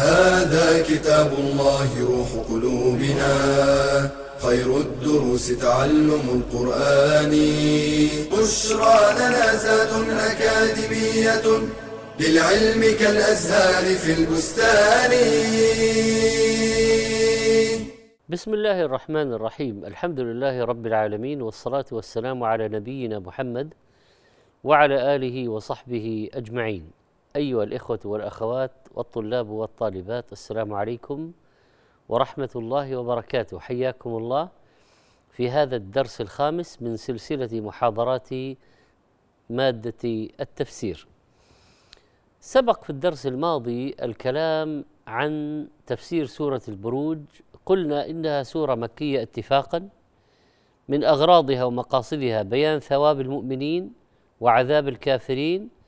هذا كتاب الله روح قلوبنا. خير الدروس تعلم القرآن. بشرى لنا زاد أكاديمية للعلم كالأزهار في البستان. بسم الله الرحمن الرحيم. الحمد لله رب العالمين والصلاة والسلام على نبينا محمد وعلى آله وصحبه أجمعين. أيها الإخوة والأخوات والطلاب والطالبات السلام عليكم ورحمة الله وبركاته. حياكم الله في هذا الدرس الخامس من سلسلة محاضرات مادة التفسير. سبق في الدرس الماضي الكلام عن تفسير سورة البروج. قلنا إنها سورة مكية اتفاقا من أغراضها ومقاصدها بيان ثواب المؤمنين وعذاب الكافرين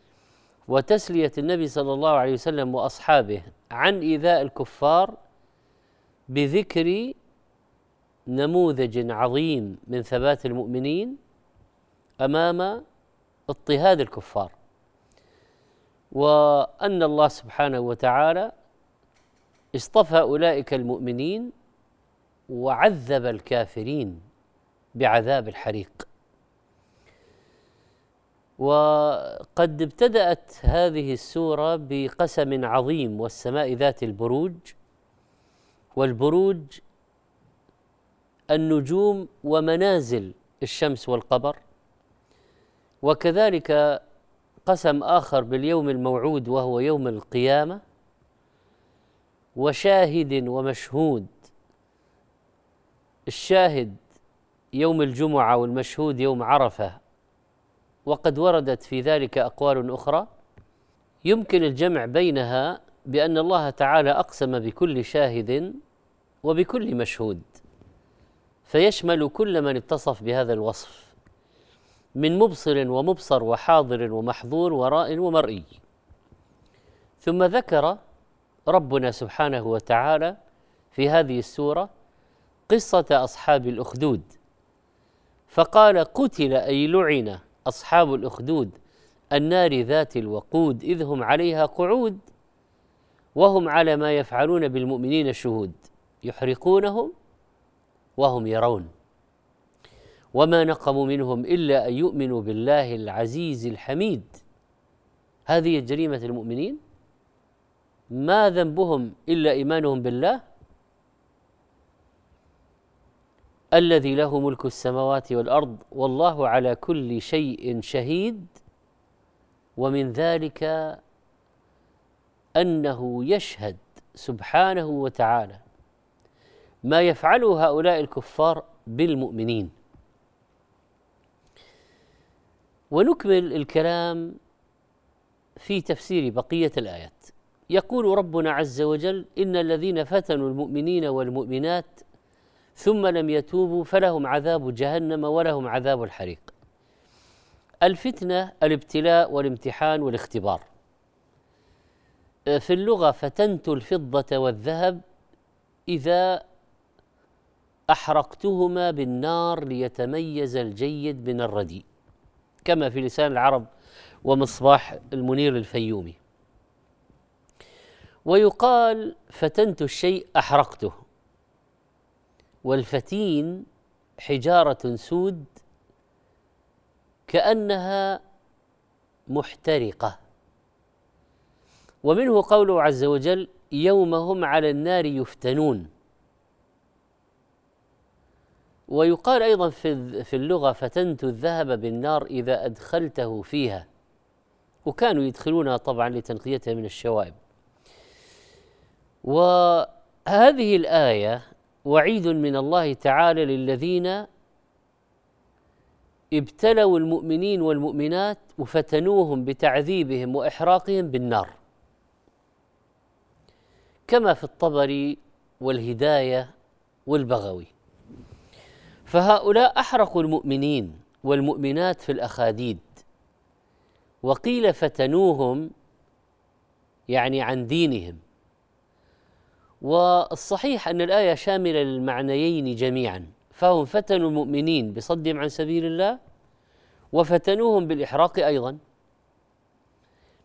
وتسلية النبي صلى الله عليه وسلم وأصحابه عن إيذاء الكفار بذكر نموذج عظيم من ثبات المؤمنين أمام اضطهاد الكفار. وأن الله سبحانه وتعالى اصطفى أولئك المؤمنين وعذب الكافرين بعذاب الحريق. وقد ابتدأت هذه السورة بقسم عظيم والسماء ذات البروج. والبروج النجوم ومنازل الشمس والقمر. وكذلك قسم آخر باليوم الموعود وهو يوم القيامة. وشاهد ومشهود الشاهد يوم الجمعة والمشهود يوم عرفة. وقد وردت في ذلك أقوال أخرى. يمكن الجمع بينها بأن الله تعالى أقسم بكل شاهد وبكل مشهود فيشمل كل من اتصف بهذا الوصف من مبصر ومبصر وحاضر ومحظور وراء ومرئي. ثم ذكر ربنا سبحانه وتعالى في هذه السورة قصة أصحاب الأخدود فقال قتل أي لعن أصحاب الأخدود النار ذات الوقود إذ هم عليها قعود وهم على ما يفعلون بالمؤمنين شهود يحرقونهم وهم يرون. وما نقموا منهم إلا أن يؤمنوا بالله العزيز الحميد. هذه جريمة المؤمنين؟ ما ذنبهم إلا إيمانهم بالله؟ الذي له ملك السماوات والأرض والله على كل شيء شهيد ومن ذلك أنه يشهد سبحانه وتعالى ما يفعله هؤلاء الكفار بالمؤمنين. ونكمل الكلام في تفسير بقية الآيات. يقول ربنا عز وجل إن الذين فتنوا المؤمنين والمؤمنات ثم لم يتوبوا فلهم عذاب جهنم ولهم عذاب الحريق. الفتنة الابتلاء والامتحان والاختبار. في اللغة فتنت الفضة والذهب إذا أحرقتهما بالنار ليتميز الجيد من الرديء. كما في لسان العرب ومصباح المنير الفيومي. ويقال فتنت الشيء أحرقته. والفتين حجارة سود كأنها محترقة. ومنه قوله عز وجل يوم هم على النار يفتنون. ويقال أيضا في في اللغة فتنت الذهب بالنار إذا أدخلته فيها. وكانوا يدخلونها طبعا لتنقيتها من الشوائب. وهذه الآية وعيد من الله تعالى للذين ابتلوا المؤمنين والمؤمنات وفتنوهم بتعذيبهم وإحراقهم بالنار. كما في الطبري والهداية والبغوي. فهؤلاء أحرقوا المؤمنين والمؤمنات في الأخاديد. وقيل فتنوهم يعني عن دينهم. والصحيح أن الآية شاملة للمعنيين جميعا فهم فتنوا المؤمنين بصدهم عن سبيل الله وفتنوهم بالإحراق أيضا.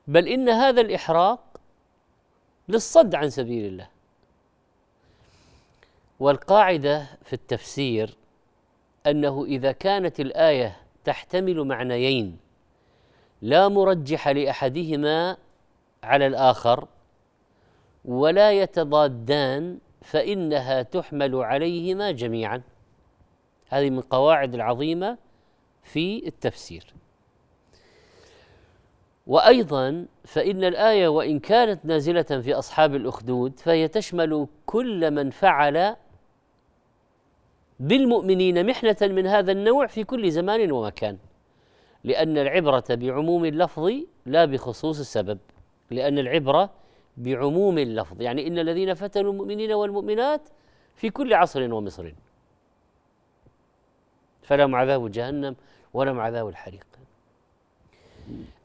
بل إن هذا الإحراق للصد عن سبيل الله. والقاعدة في التفسير أنه إذا كانت الآية تحتمل معنيين لا مرجح لأحدهما على الآخر ولا يتضادان فإنها تحمل عليهما جميعا. هذه من قواعد العظيمة في التفسير. وأيضا فإن الآية وإن كانت نازلة في أصحاب الأخدود فهي تشمل كل من فعل بالمؤمنين محنة من هذا النوع في كل زمان ومكان لأن العبرة بعموم اللفظ لا بخصوص السبب لأن العبرة بعموم اللفظ. يعني إن الذين فتنوا المؤمنين والمؤمنات في كل عصر ومصر. فلهم عذاب جهنم ولهم عذاب الحريق.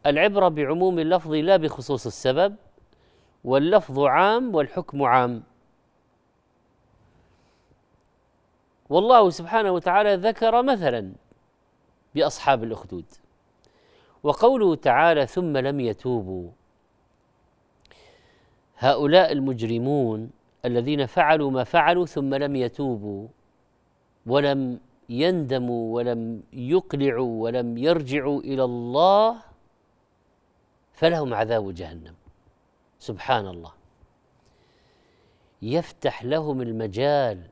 العبرة بعموم اللفظ لا بخصوص السبب واللفظ عام والحكم عام. والله سبحانه وتعالى ذكر مثلا بأصحاب الأخدود. وقوله تعالى ثم لم يتوبوا. هؤلاء المجرمون الذين فعلوا ما فعلوا ثم لم يتوبوا ولم يندموا ولم يقلعوا ولم يرجعوا إلى الله فلهم عذاب جهنم. سبحان الله يفتح لهم المجال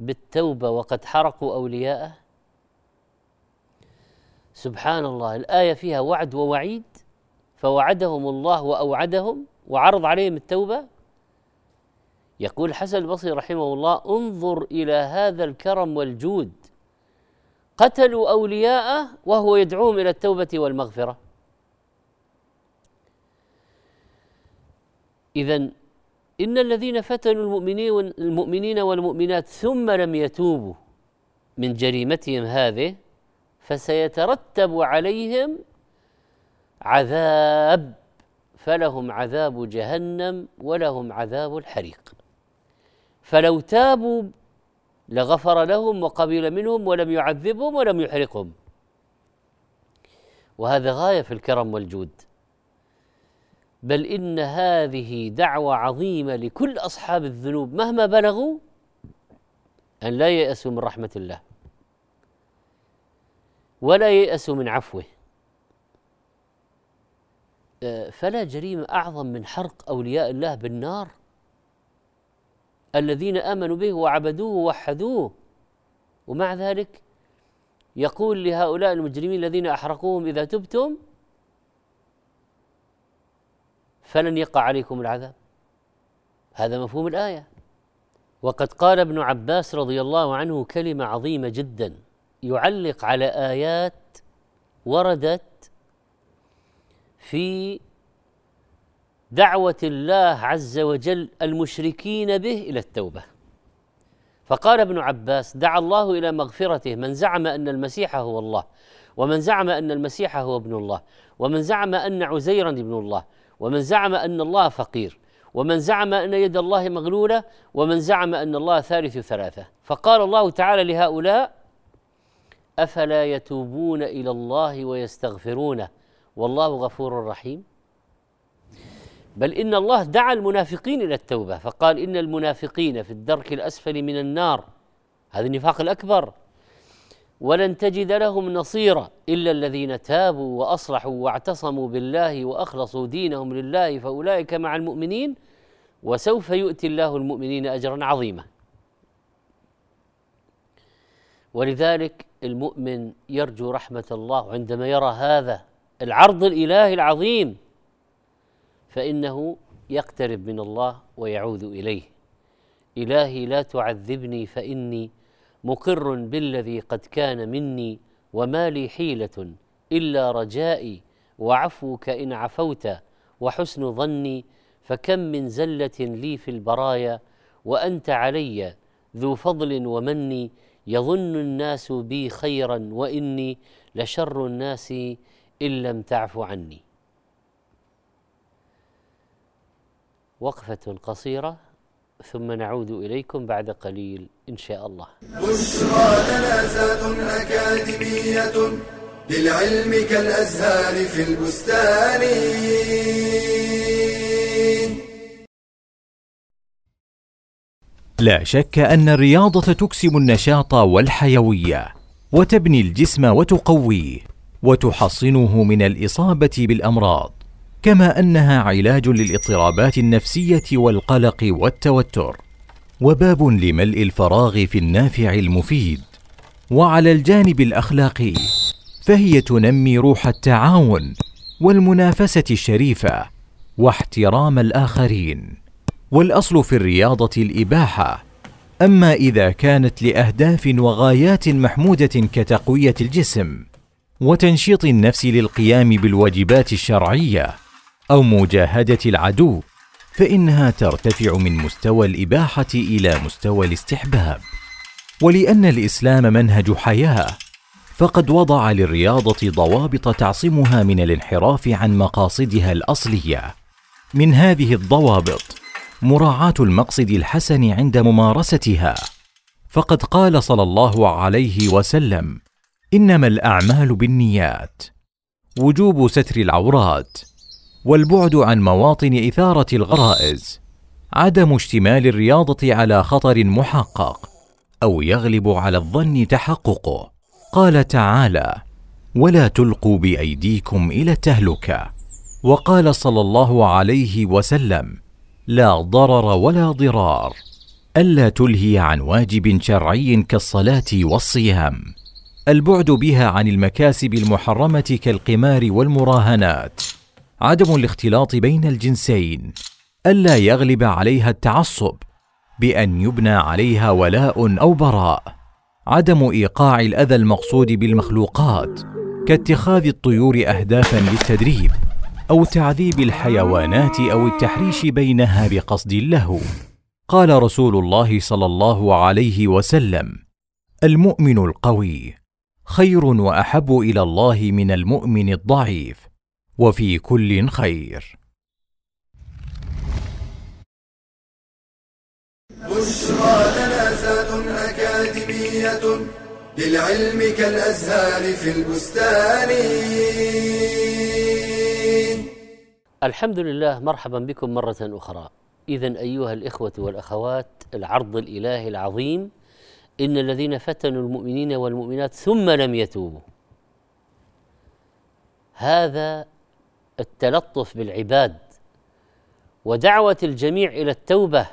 بالتوبة وقد حرقوا أولياءه. سبحان الله الآية فيها وعد ووعيد فوعدهم الله وأوعدهم وعرض عليهم التوبة. يقول الحسن البصري رحمه الله انظر إلى هذا الكرم والجود. قتلوا أولياءه وهو يدعوهم إلى التوبة والمغفرة. اذا إن الذين فتنوا المؤمنين المؤمنين والمؤمنات ثم لم يتوبوا من جريمتهم هذه فسيترتب عليهم عذاب فلهم عذاب جهنم ولهم عذاب الحريق. فلو تابوا لغفر لهم وقبل منهم ولم يعذبهم ولم يحرقهم. وهذا غاية في الكرم والجود. بل إن هذه دعوة عظيمة لكل أصحاب الذنوب مهما بلغوا أن لا ييأسوا من رحمة الله ولا ييأسوا من عفوه. فلا جريمة أعظم من حرق أولياء الله بالنار؟ الذين آمنوا به وعبدوه ووحدوه. ومع ذلك يقول لهؤلاء المجرمين الذين أحرقوهم إذا تبتم فلن يقع عليكم العذاب. هذا مفهوم الآية. وقد قال ابن عباس رضي الله عنه كلمة عظيمة جدا يعلق على آيات وردت في دعوة الله عز وجل المشركين به إلى التوبة. فقال ابن عباس دعا الله إلى مغفرته. من زعم أن المسيح هو الله ومن زعم أن المسيح هو ابن الله ومن زعم أن عزيرا ابن الله ومن زعم أن الله فقير ومن زعم أن يد الله مغلولة ومن زعم أن الله ثالث ثلاثة. فقال الله تعالى لهؤلاء أفلا يتوبون إلى الله ويستغفرونه؟ والله غفور رحيم. بل إن الله دعا المنافقين إلى التوبة فقال إن المنافقين في الدرك الأسفل من النار هذا النفاق الأكبر. ولن تجد لهم نصيرا إلا الذين تابوا وأصلحوا واعتصموا بالله وأخلصوا دينهم لله فأولئك مع المؤمنين وسوف يؤتي الله المؤمنين أجرا عظيما. ولذلك المؤمن يرجو رحمة الله عندما يرى هذا. العرض الإلهي العظيم فإنه يقترب من الله ويعود إليه. إلهي لا تعذبني فإني مقر بالذي قد كان مني وما لي حيلة إلا رجائي وعفوك إن عفوت وحسن ظني فكم من زلة لي في البرايا وأنت علي ذو فضل ومن يظن الناس بي خيرا وإني لشر الناس إن لم تعف عني. وقفة قصيرة ثم نعود إليكم بعد قليل إن شاء الله. بشرى لنا أكاديمية للعلم كالأزهار في البستان. لا شك أن الرياضة تكسب النشاط والحيوية وتبني الجسم وتقويه. وتحصنه من الإصابة بالأمراض كما أنها علاج للاضطرابات النفسية والقلق والتوتر. وباب لملء الفراغ في النافع المفيد. وعلى الجانب الأخلاقي فهي تنمي روح التعاون والمنافسة الشريفة واحترام الآخرين. والأصل في الرياضة الإباحة. أما إذا كانت لأهداف وغايات محمودة كتقوية الجسم وتنشيط النفس للقيام بالواجبات الشرعية أو مجاهدة العدو فإنها ترتفع من مستوى الإباحة إلى مستوى الاستحباب. ولأن الإسلام منهج حياة فقد وضع للرياضة ضوابط تعصمها من الانحراف عن مقاصدها الأصلية. من هذه الضوابط مراعاة المقصد الحسن عند ممارستها. فقد قال صلى الله عليه وسلم إنما الأعمال بالنيات. وجوب ستر العورات. والبعد عن مواطن إثارة الغرائز. عدم اشتمال الرياضة على خطر محقق. أو يغلب على الظن تحققه. قال تعالى ولا تلقوا بأيديكم إلى التهلكة. وقال صلى الله عليه وسلم لا ضرر ولا ضرار. ألا تلهي عن واجب شرعي كالصلاة والصيام. البعد بها عن المكاسب المحرمة كالقمار والمراهنات. عدم الاختلاط بين الجنسين. ألا يغلب عليها التعصب بأن يبنى عليها ولاء أو براء. عدم إيقاع الأذى المقصود بالمخلوقات كاتخاذ الطيور اهدافا للتدريب أو تعذيب الحيوانات أو التحريش بينها بقصد اللهو قال رسول الله صلى الله عليه وسلم المؤمن القوي خير وأحب إلى الله من المؤمن الضعيف وفي كل خير. بشرى لنا زاد أكاديمية للعلم كالأزهار في البستان. الحمد لله مرحبا بكم مرة أخرى. إذا أيها الإخوة والأخوات العرض الإلهي العظيم إن الذين فتنوا المؤمنين والمؤمنات ثم لم يتوبوا. هذا التلطف بالعباد ودعوة الجميع إلى التوبة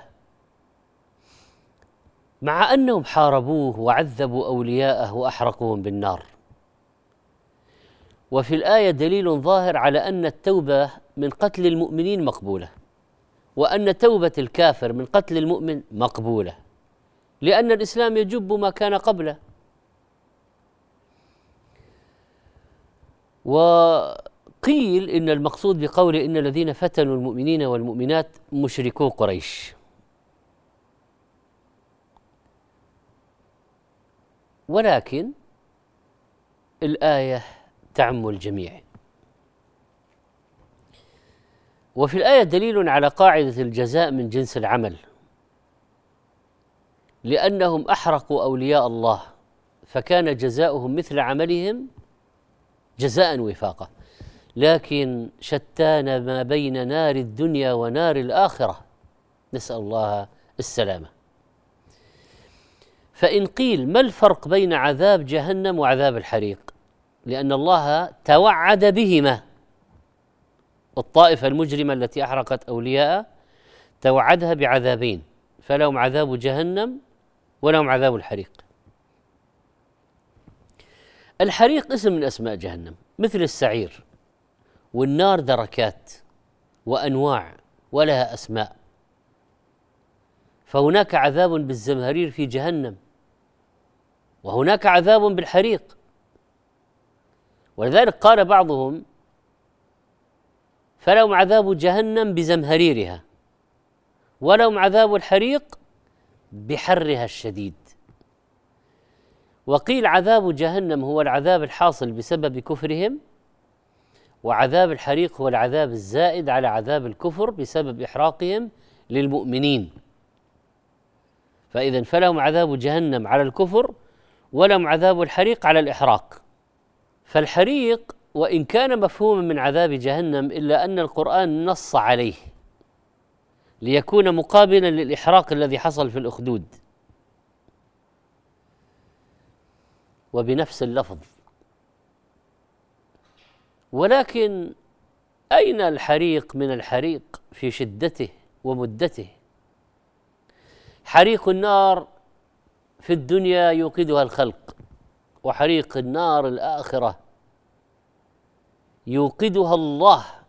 مع أنهم حاربوه وعذبوا أولياءه وأحرقوهم بالنار. وفي الآية دليل ظاهر على أن التوبة من قتل المؤمنين مقبولة وأن توبة الكافر من قتل المؤمن مقبولة. لأن الإسلام يجب ما كان قبله. وقيل إن المقصود بقوله إن الذين فتنوا المؤمنين والمؤمنات مشركو قريش. ولكن الآية تعم الجميع. وفي الآية دليل على قاعدة الجزاء من جنس العمل. لأنهم أحرقوا أولياء الله فكان جزاؤهم مثل عملهم جزاء وفاقا. لكن شتان ما بين نار الدنيا ونار الآخرة نسأل الله السلامة. فإن قيل ما الفرق بين عذاب جهنم وعذاب الحريق؟ لأن الله توعد بهما. الطائفة المجرمة التي أحرقت أولياء توعدها بعذابين فلهم عذاب جهنم ولهم عذاب الحريق. الحريق اسم من أسماء جهنم مثل السعير والنار دركات وأنواع ولها أسماء. فهناك عذاب بالزمهرير في جهنم وهناك عذاب بالحريق. ولذلك قال بعضهم فلهم عذاب جهنم بزمهريرها ولهم عذاب الحريق بحرها الشديد. وقيل عذاب جهنم هو العذاب الحاصل بسبب كفرهم وعذاب الحريق هو العذاب الزائد على عذاب الكفر بسبب إحراقهم للمؤمنين. فإذا فلهم عذاب جهنم على الكفر ولهم عذاب الحريق على الإحراق. فالحريق وإن كان مفهوما من عذاب جهنم إلا أن القرآن نص عليه. ليكون مقابلا للإحراق الذي حصل في الأخدود. وبنفس اللفظ. ولكن أين الحريق من الحريق في شدته ومدته؟ حريق النار في الدنيا يوقدها الخلق وحريق النار الآخرة يوقدها الله.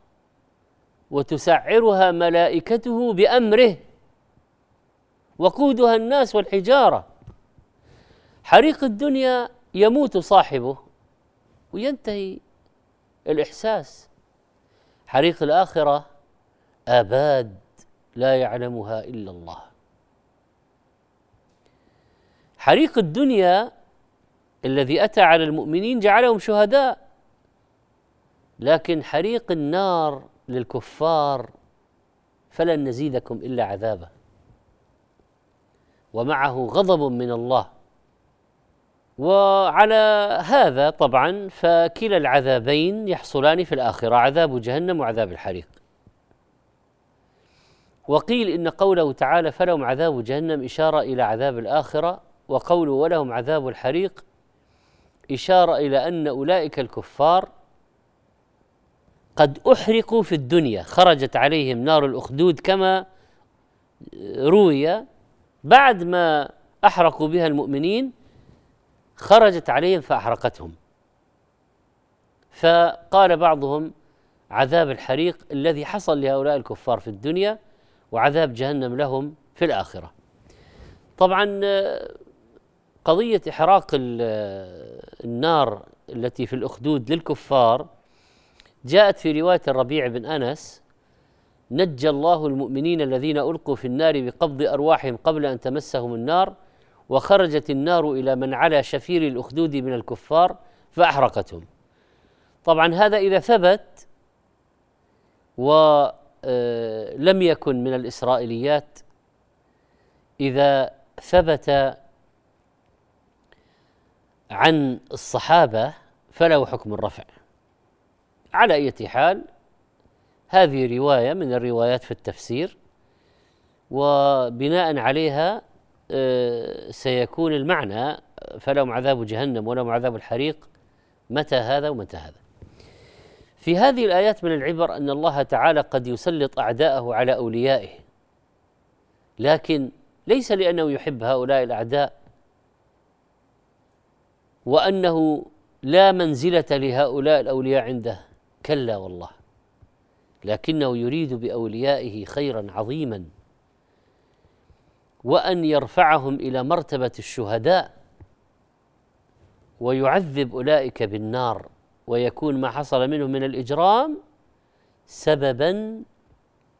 وتسعرها ملائكته بأمره وقودها الناس والحجارة. حريق الدنيا يموت صاحبه وينتهي الإحساس. حريق الآخرة آباد لا يعلمها إلا الله. حريق الدنيا الذي أتى على المؤمنين جعلهم شهداء لكن حريق النار للكفار فلن نزيدكم إلا عذابا. ومعه غضب من الله. وعلى هذا طبعا فكلا العذابين يحصلان في الآخرة عذاب جهنم وعذاب الحريق. وقيل إن قوله تعالى فلهم عذاب جهنم إشارة إلى عذاب الآخرة وقوله ولهم عذاب الحريق إشارة إلى أن أولئك الكفار قد أحرقوا في الدنيا. خرجت عليهم نار الأخدود كما روي. بعد ما أحرقوا بها المؤمنين خرجت عليهم فأحرقتهم. فقال بعضهم عذاب الحريق الذي حصل لهؤلاء الكفار في الدنيا وعذاب جهنم لهم في الآخرة. طبعا قضية إحراق النار التي في الأخدود للكفار جاءت في رواية الربيع بن أنس نجى الله المؤمنين الذين ألقوا في النار بقبض أرواحهم قبل أن تمسهم النار وخرجت النار إلى من على شفير الأخدود من الكفار فأحرقتهم. طبعا هذا إذا ثبت ولم آه، يكن من الإسرائيليات إذا ثبت عن الصحابة فله حكم الرفع. على أي حال هذه رواية من الروايات في التفسير وبناء عليها آه، سيكون المعنى فلهم عذاب جهنم ولهم عذاب الحريق متى هذا ومتى هذا. في هذه الآيات من العبر أن الله تعالى قد يسلط أعداءه على أوليائه. لكن ليس لأنه يحب هؤلاء الأعداء وأنه لا منزلة لهؤلاء الأولياء عنده. كلا والله لكنه يريد بأوليائه خيرا عظيما وأن يرفعهم إلى مرتبة الشهداء ويعذب أولئك بالنار ويكون ما حصل منهم من الإجرام سببا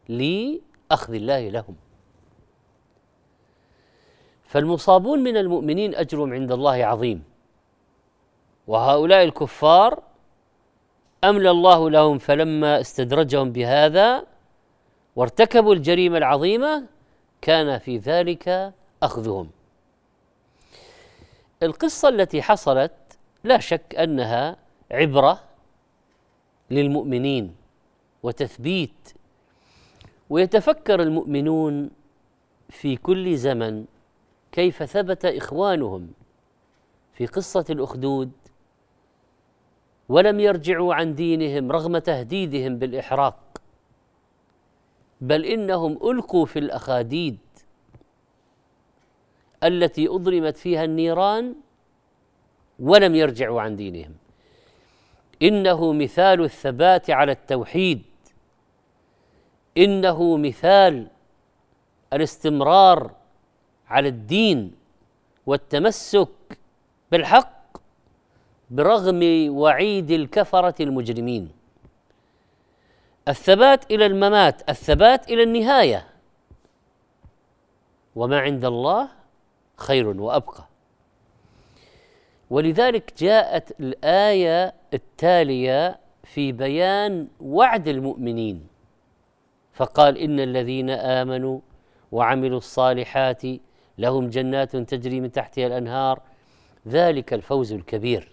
لأخذ الله لهم. فالمصابون من المؤمنين أجرهم عند الله عظيم وهؤلاء الكفار أملى الله لهم فلما استدرجهم بهذا وارتكبوا الجريمة العظيمة كان في ذلك أخذهم. القصة التي حصلت لا شك أنها عبرة للمؤمنين وتثبيت ويتفكر المؤمنون في كل زمن كيف ثبت إخوانهم في قصة الأخدود ولم يرجعوا عن دينهم رغم تهديدهم بالإحراق. بل إنهم ألقوا في الأخاديد التي أضرمت فيها النيران ولم يرجعوا عن دينهم. إنه مثال الثبات على التوحيد. إنه مثال الاستمرار على الدين والتمسك بالحق. برغم وعيد الكفرة المجرمين. الثبات إلى الممات الثبات إلى النهاية. وما عند الله خير وأبقى. ولذلك جاءت الآية التالية في بيان وعد المؤمنين. فقال إن الذين آمنوا وعملوا الصالحات لهم جنات تجري من تحتها الأنهار. ذلك الفوز الكبير.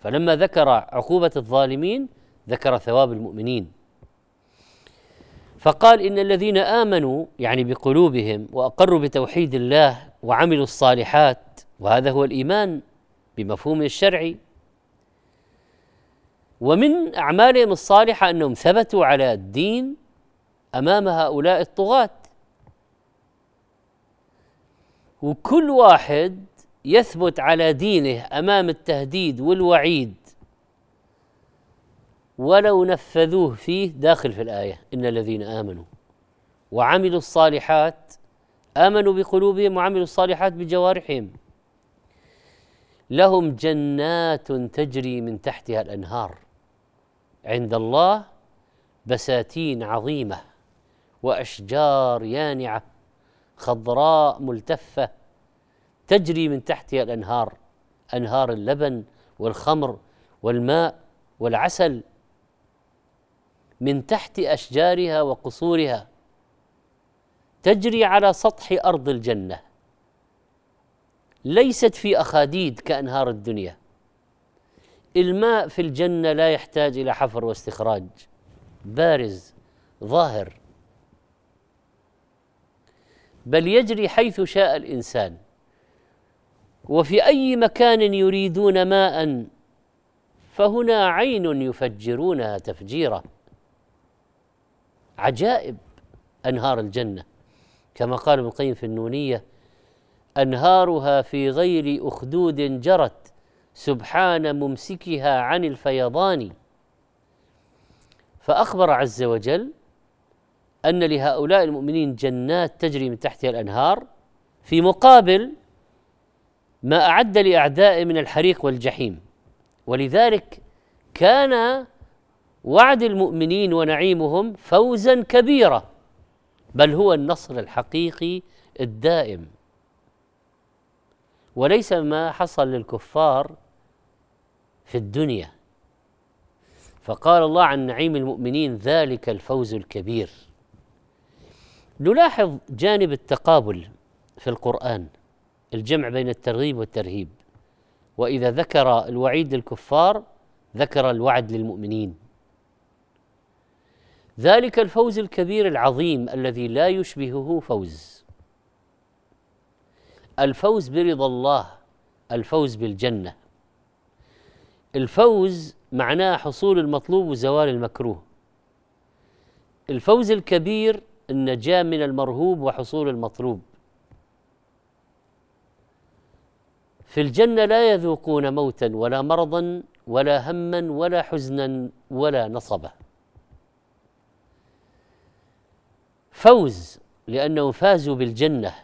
فلما ذكر عقوبة الظالمين ذكر ثواب المؤمنين. فقال إن الذين آمنوا يعني بقلوبهم وأقروا بتوحيد الله وعملوا الصالحات وهذا هو الإيمان بمفهوم الشرعي ومن أعمالهم الصالحة أنهم ثبتوا على الدين أمام هؤلاء الطغاة. وكل واحد يثبت على دينه أمام التهديد والوعيد ولو نفذوه فيه داخل في الآية. إن الذين آمنوا وعملوا الصالحات آمنوا بقلوبهم وعملوا الصالحات بجوارحهم لهم جنات تجري من تحتها الأنهار. عند الله بساتين عظيمة وأشجار يانعة خضراء ملتفة تجري من تحتها الأنهار أنهار اللبن والخمر والماء والعسل من تحت أشجارها وقصورها. تجري على سطح أرض الجنة. ليست في أخاديد كأنهار الدنيا. الماء في الجنة لا يحتاج إلى حفر واستخراج. بارز ظاهر. بل يجري حيث شاء الإنسان. وفي أي مكان يريدون ماء فهنا عين يفجرونها تفجيرا. عجائب أنهار الجنة. كما قال ابن القيم في النونية أنهارها في غير أخدود جرت سبحان ممسكها عن الفيضان. فأخبر عز وجل أن لهؤلاء المؤمنين جنات تجري من تحتها الأنهار في مقابل ما أعد لاعدائه من الحريق والجحيم. ولذلك كان وعد المؤمنين ونعيمهم فوزا كبيرا بل هو النصر الحقيقي الدائم. وليس ما حصل للكفار في الدنيا. فقال الله عن نعيم المؤمنين ذلك الفوز الكبير. نلاحظ جانب التقابل في القرآن. الجمع بين الترغيب والترهيب. وإذا ذكر الوعيد للكفار ذكر الوعد للمؤمنين. ذلك الفوز الكبير العظيم الذي لا يشبهه فوز. الفوز برضا الله الفوز بالجنة. الفوز معناه حصول المطلوب وزوال المكروه. الفوز الكبير النجاة من المرهوب وحصول المطلوب. في الجنة لا يذوقون موتا ولا مرضا ولا هما ولا حزنا ولا نصبا. فوز لانهم فازوا بالجنة.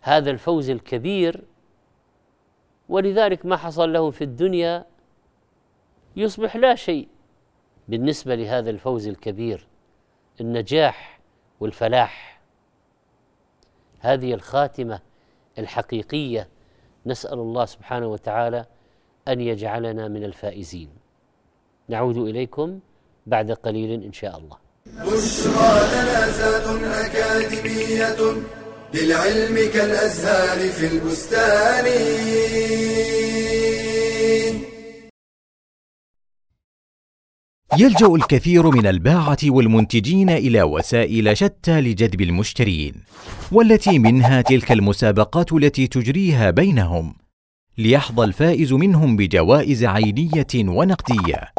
هذا الفوز الكبير ولذلك ما حصل لهم في الدنيا يصبح لا شيء. بالنسبة لهذا الفوز الكبير النجاح والفلاح. هذه الخاتمة الحقيقية نسأل الله سبحانه وتعالى أن يجعلنا من الفائزين. نعود إليكم بعد قليل إن شاء الله. بشرى لنا أكاديمية للعلم كالأزهار في البستان. يلجأ الكثير من الباعة والمنتجين إلى وسائل شتى لجذب المشترين والتي منها تلك المسابقات التي تجريها بينهم ليحظى الفائز منهم بجوائز عينية ونقدية.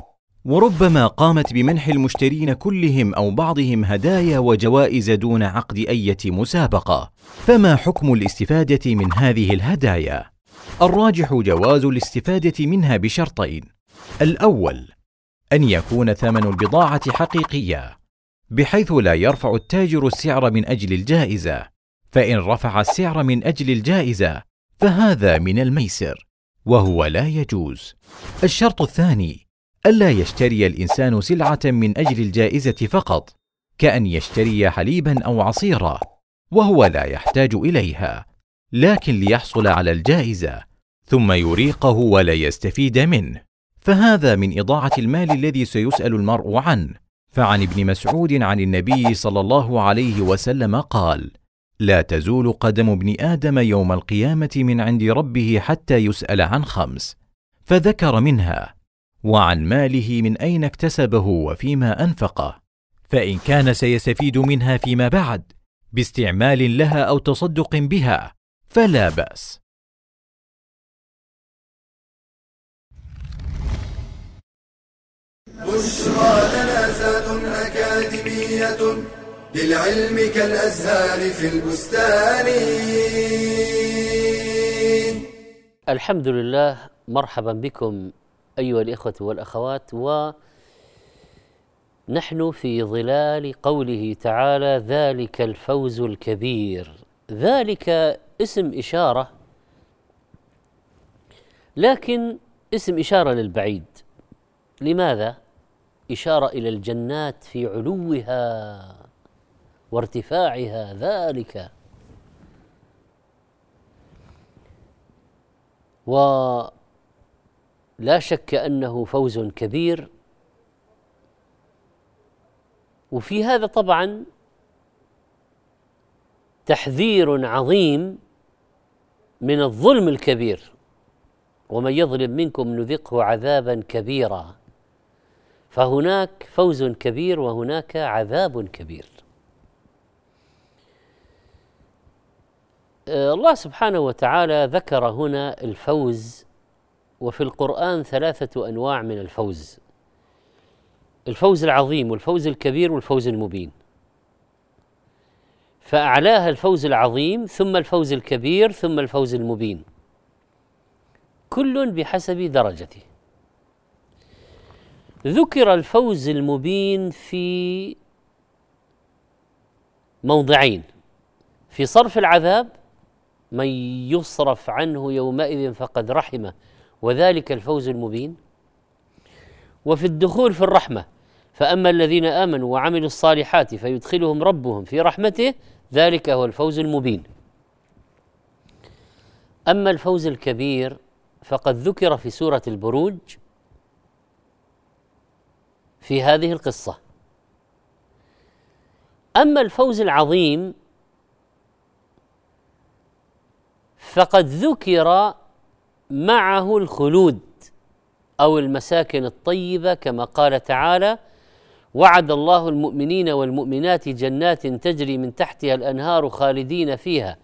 وربما قامت بمنح المشترين كلهم أو بعضهم هدايا وجوائز دون عقد إيه مسابقة. فما حكم الاستفادة من هذه الهدايا؟ الراجح جواز الاستفادة منها بشرطين. الأول أن يكون ثمن البضاعة حقيقية بحيث لا يرفع التاجر السعر من أجل الجائزة. فإن رفع السعر من أجل الجائزة فهذا من الميسر وهو لا يجوز. الشرط الثاني ألا يشتري الإنسان سلعة من أجل الجائزة فقط كأن يشتري حليبا أو عصيرا وهو لا يحتاج إليها لكن ليحصل على الجائزة ثم يريقه ولا يستفيد منه. فهذا من إضاعة المال الذي سيسأل المرء عنه. فعن ابن مسعود عن النبي صلى الله عليه وسلم قال لا تزول قدم ابن آدم يوم القيامة من عند ربه حتى يسأل عن خمس فذكر منها وعن ماله من أين اكتسبه وفيما أنفقه فإن كان سيستفيد منها فيما بعد باستعمال لها أو تصدق بها. فلا بأس. بشرى لنا زاد أكاديمية للعلم كالأزهار في البستان. الحمد لله مرحبا بكم أيها الإخوة والأخوات و نحن في ظلال قوله تعالى ذلك الفوز الكبير ذلك اسم إشارة لكن اسم إشارة للبعيد. لماذا؟ إشارة إلى الجنات في علوها وارتفاعها ذلك. ولا شك أنه فوز كبير. وفي هذا طبعا تحذير عظيم من الظلم الكبير. ومن يظلم منكم نذقه عذابا كبيرا. فهناك فوز كبير وهناك عذاب كبير. آه، الله سبحانه وتعالى ذكر هنا الفوز وفي القرآن ثلاثة أنواع من الفوز. الفوز العظيم والفوز الكبير والفوز المبين. فأعلاها الفوز العظيم ثم الفوز الكبير ثم الفوز المبين. كل بحسب درجته. ذكر الفوز المبين في موضعين. في صرف العذاب من يصرف عنه يومئذ فقد رحمه وذلك الفوز المبين. وفي الدخول في الرحمة فأما الذين آمنوا وعملوا الصالحات فيدخلهم ربهم في رحمته ذلك هو الفوز المبين. أما الفوز الكبير فقد ذكر في سورة البروج في هذه القصة. أما الفوز العظيم فقد ذكر معه الخلود أو المساكن الطيبة كما قال تعالى وعد الله المؤمنين والمؤمنات جنات تجري من تحتها الأنهار خالدين فيها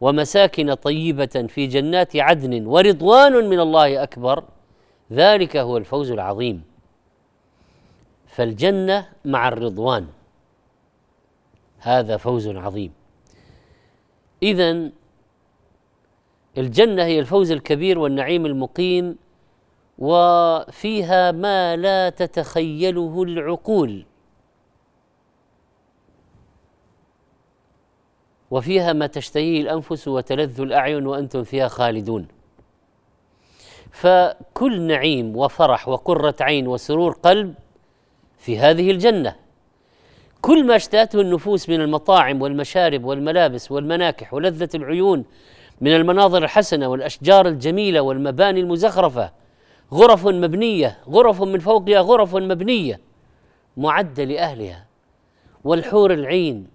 ومساكن طيبة في جنات عدن ورضوان من الله أكبر. ذلك هو الفوز العظيم. فالجنة مع الرضوان. هذا فوز عظيم. اذا الجنة هي الفوز الكبير والنعيم المقيم وفيها ما لا تتخيله العقول. وفيها ما تشتهيه الأنفس وتلذ الأعين وأنتم فيها خالدون. فكل نعيم وفرح وقرة عين وسرور قلب في هذه الجنة. كل ما اشتهته النفوس من المطاعم والمشارب والملابس والمناكح ولذة العيون من المناظر الحسنة والأشجار الجميلة والمباني المزخرفة غرف مبنية غرف من فوقها غرف مبنية معدة لأهلها والحور العين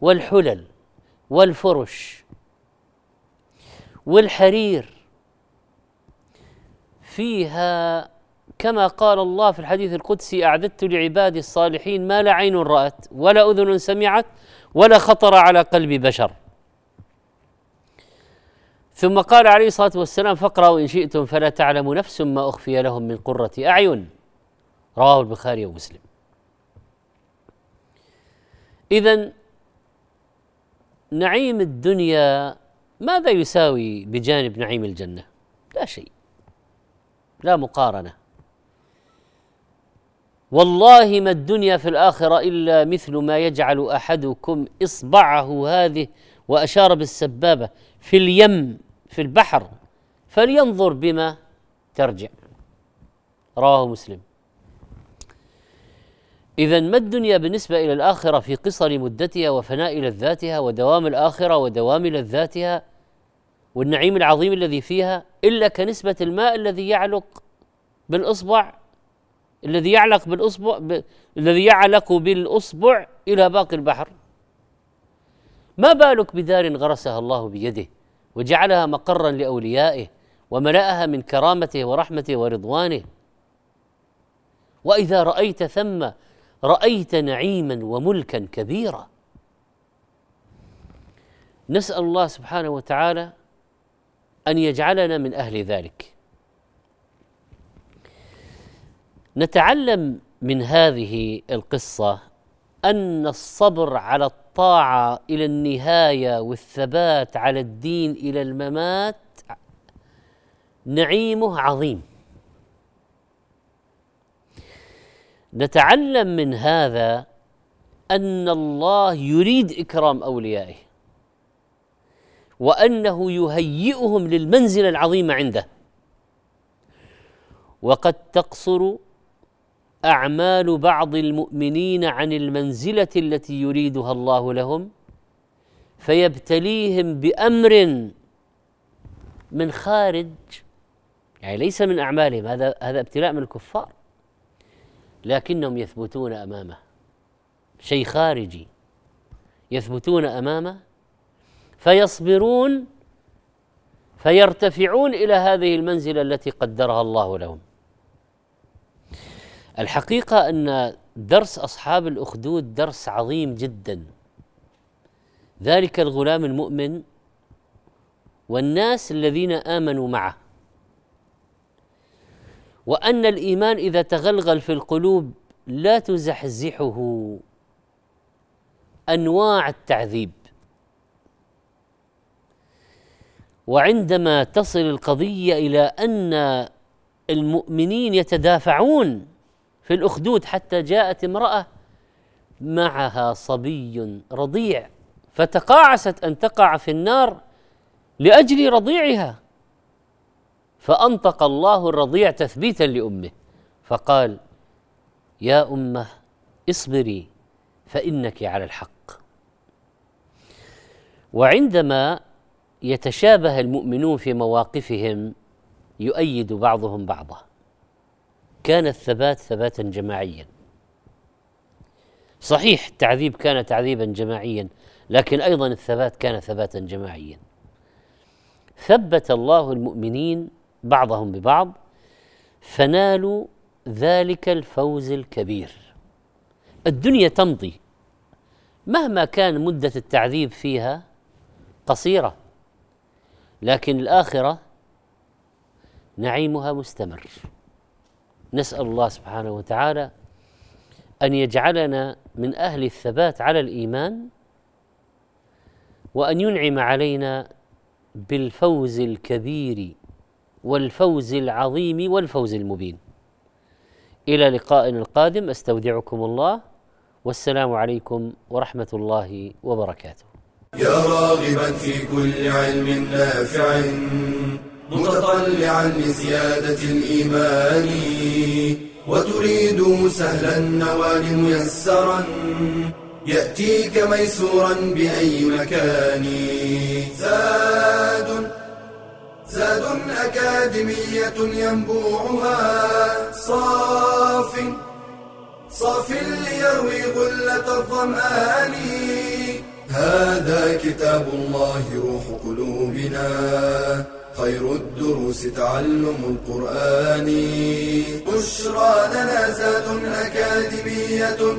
والحلل والفرش والحرير. فيها كما قال الله في الحديث القدسي أعددت لعبادي الصالحين ما لا عين رأت ولا أذن سمعت ولا خطر على قلب بشر. ثم قال عليه الصلاة والسلام فاقرأوا إن شئتم فلا تعلم نفس ما أخفي لهم من قرة أعين. رواه البخاري ومسلم. اذا نعيم الدنيا ماذا يساوي بجانب نعيم الجنة؟ لا شيء لا مقارنة. والله ما الدنيا في الآخرة إلا مثل ما يجعل أحدكم إصبعه هذه وأشار بالسبابة في اليم في البحر فلينظر بما ترجع. رواه مسلم. إذا ما الدنيا بالنسبة إلى الآخرة في قصر مدتها وفناء لذاتها ودوام الآخرة ودوام لذاتها والنعيم العظيم الذي فيها إلا كنسبة الماء الذي يعلق بالإصبع؟ الذي يعلق بالإصبع ب... الذي يعلق بالإصبع إلى باقي البحر. ما بالك بدار غرسها الله بيده وجعلها مقرا لأوليائه وملأها من كرامته ورحمته ورضوانه؟ وإذا رأيت ثم رأيت نعيما وملكا كبيرا. نسأل الله سبحانه وتعالى أن يجعلنا من أهل ذلك. نتعلم من هذه القصة أن الصبر على الطاعة إلى النهاية والثبات على الدين إلى الممات نعيمه عظيم. نتعلم من هذا أن الله يريد إكرام أوليائه وأنه يهيئهم للمنزلة العظيمة عنده. وقد تقصر أعمال بعض المؤمنين عن المنزلة التي يريدها الله لهم فيبتليهم بأمر من خارج يعني ليس من أعمالهم هذا هذا ابتلاء من الكفار لكنهم يثبتون أمامه شيء خارجي يثبتون أمامه فيصبرون فيرتفعون إلى هذه المنزلة التي قدرها الله لهم. الحقيقة أن درس أصحاب الأخدود درس عظيم جدا. ذلك الغلام المؤمن والناس الذين آمنوا معه. وأن الإيمان إذا تغلغل في القلوب لا تزحزحه أنواع التعذيب. وعندما تصل القضية إلى أن المؤمنين يتدافعون في الأخدود حتى جاءت امرأة معها صبي رضيع فتقاعست أن تقع في النار لأجل رضيعها. فأنطق الله الرضيع تثبيتا لأمه فقال يا أمة اصبري فإنك على الحق. وعندما يتشابه المؤمنون في مواقفهم يؤيد بعضهم بعضا. كان الثبات ثباتا جماعيا. صحيح التعذيب كان تعذيبا جماعيا لكن أيضا الثبات كان ثباتا جماعيا. ثبت الله المؤمنين بعضهم ببعض فنالوا ذلك الفوز الكبير. الدنيا تمضي. مهما كان مدة التعذيب فيها قصيرة لكن الآخرة نعيمها مستمر. نسأل الله سبحانه وتعالى أن يجعلنا من أهل الثبات على الإيمان وأن ينعم علينا بالفوز الكبير والفوز العظيم والفوز المبين. إلى لقاء القادم. أستودعكم الله. والسلام عليكم ورحمة الله وبركاته. يا راغبا في كل علم نافع. متطلعا لزيادة الإيمان وتريد سهلا النوال ميسرا يأتيك ميسورا بأي مكان. زاد زاد أكاديمية ينبوعها صاف صاف ليروي غلة الظمآن. هذا كتاب الله روح قلوبنا. خير الدروس تعلم القرآن. بشرى لنا زاد أكاديمية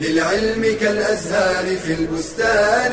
للعلم كالأزهار في البستان.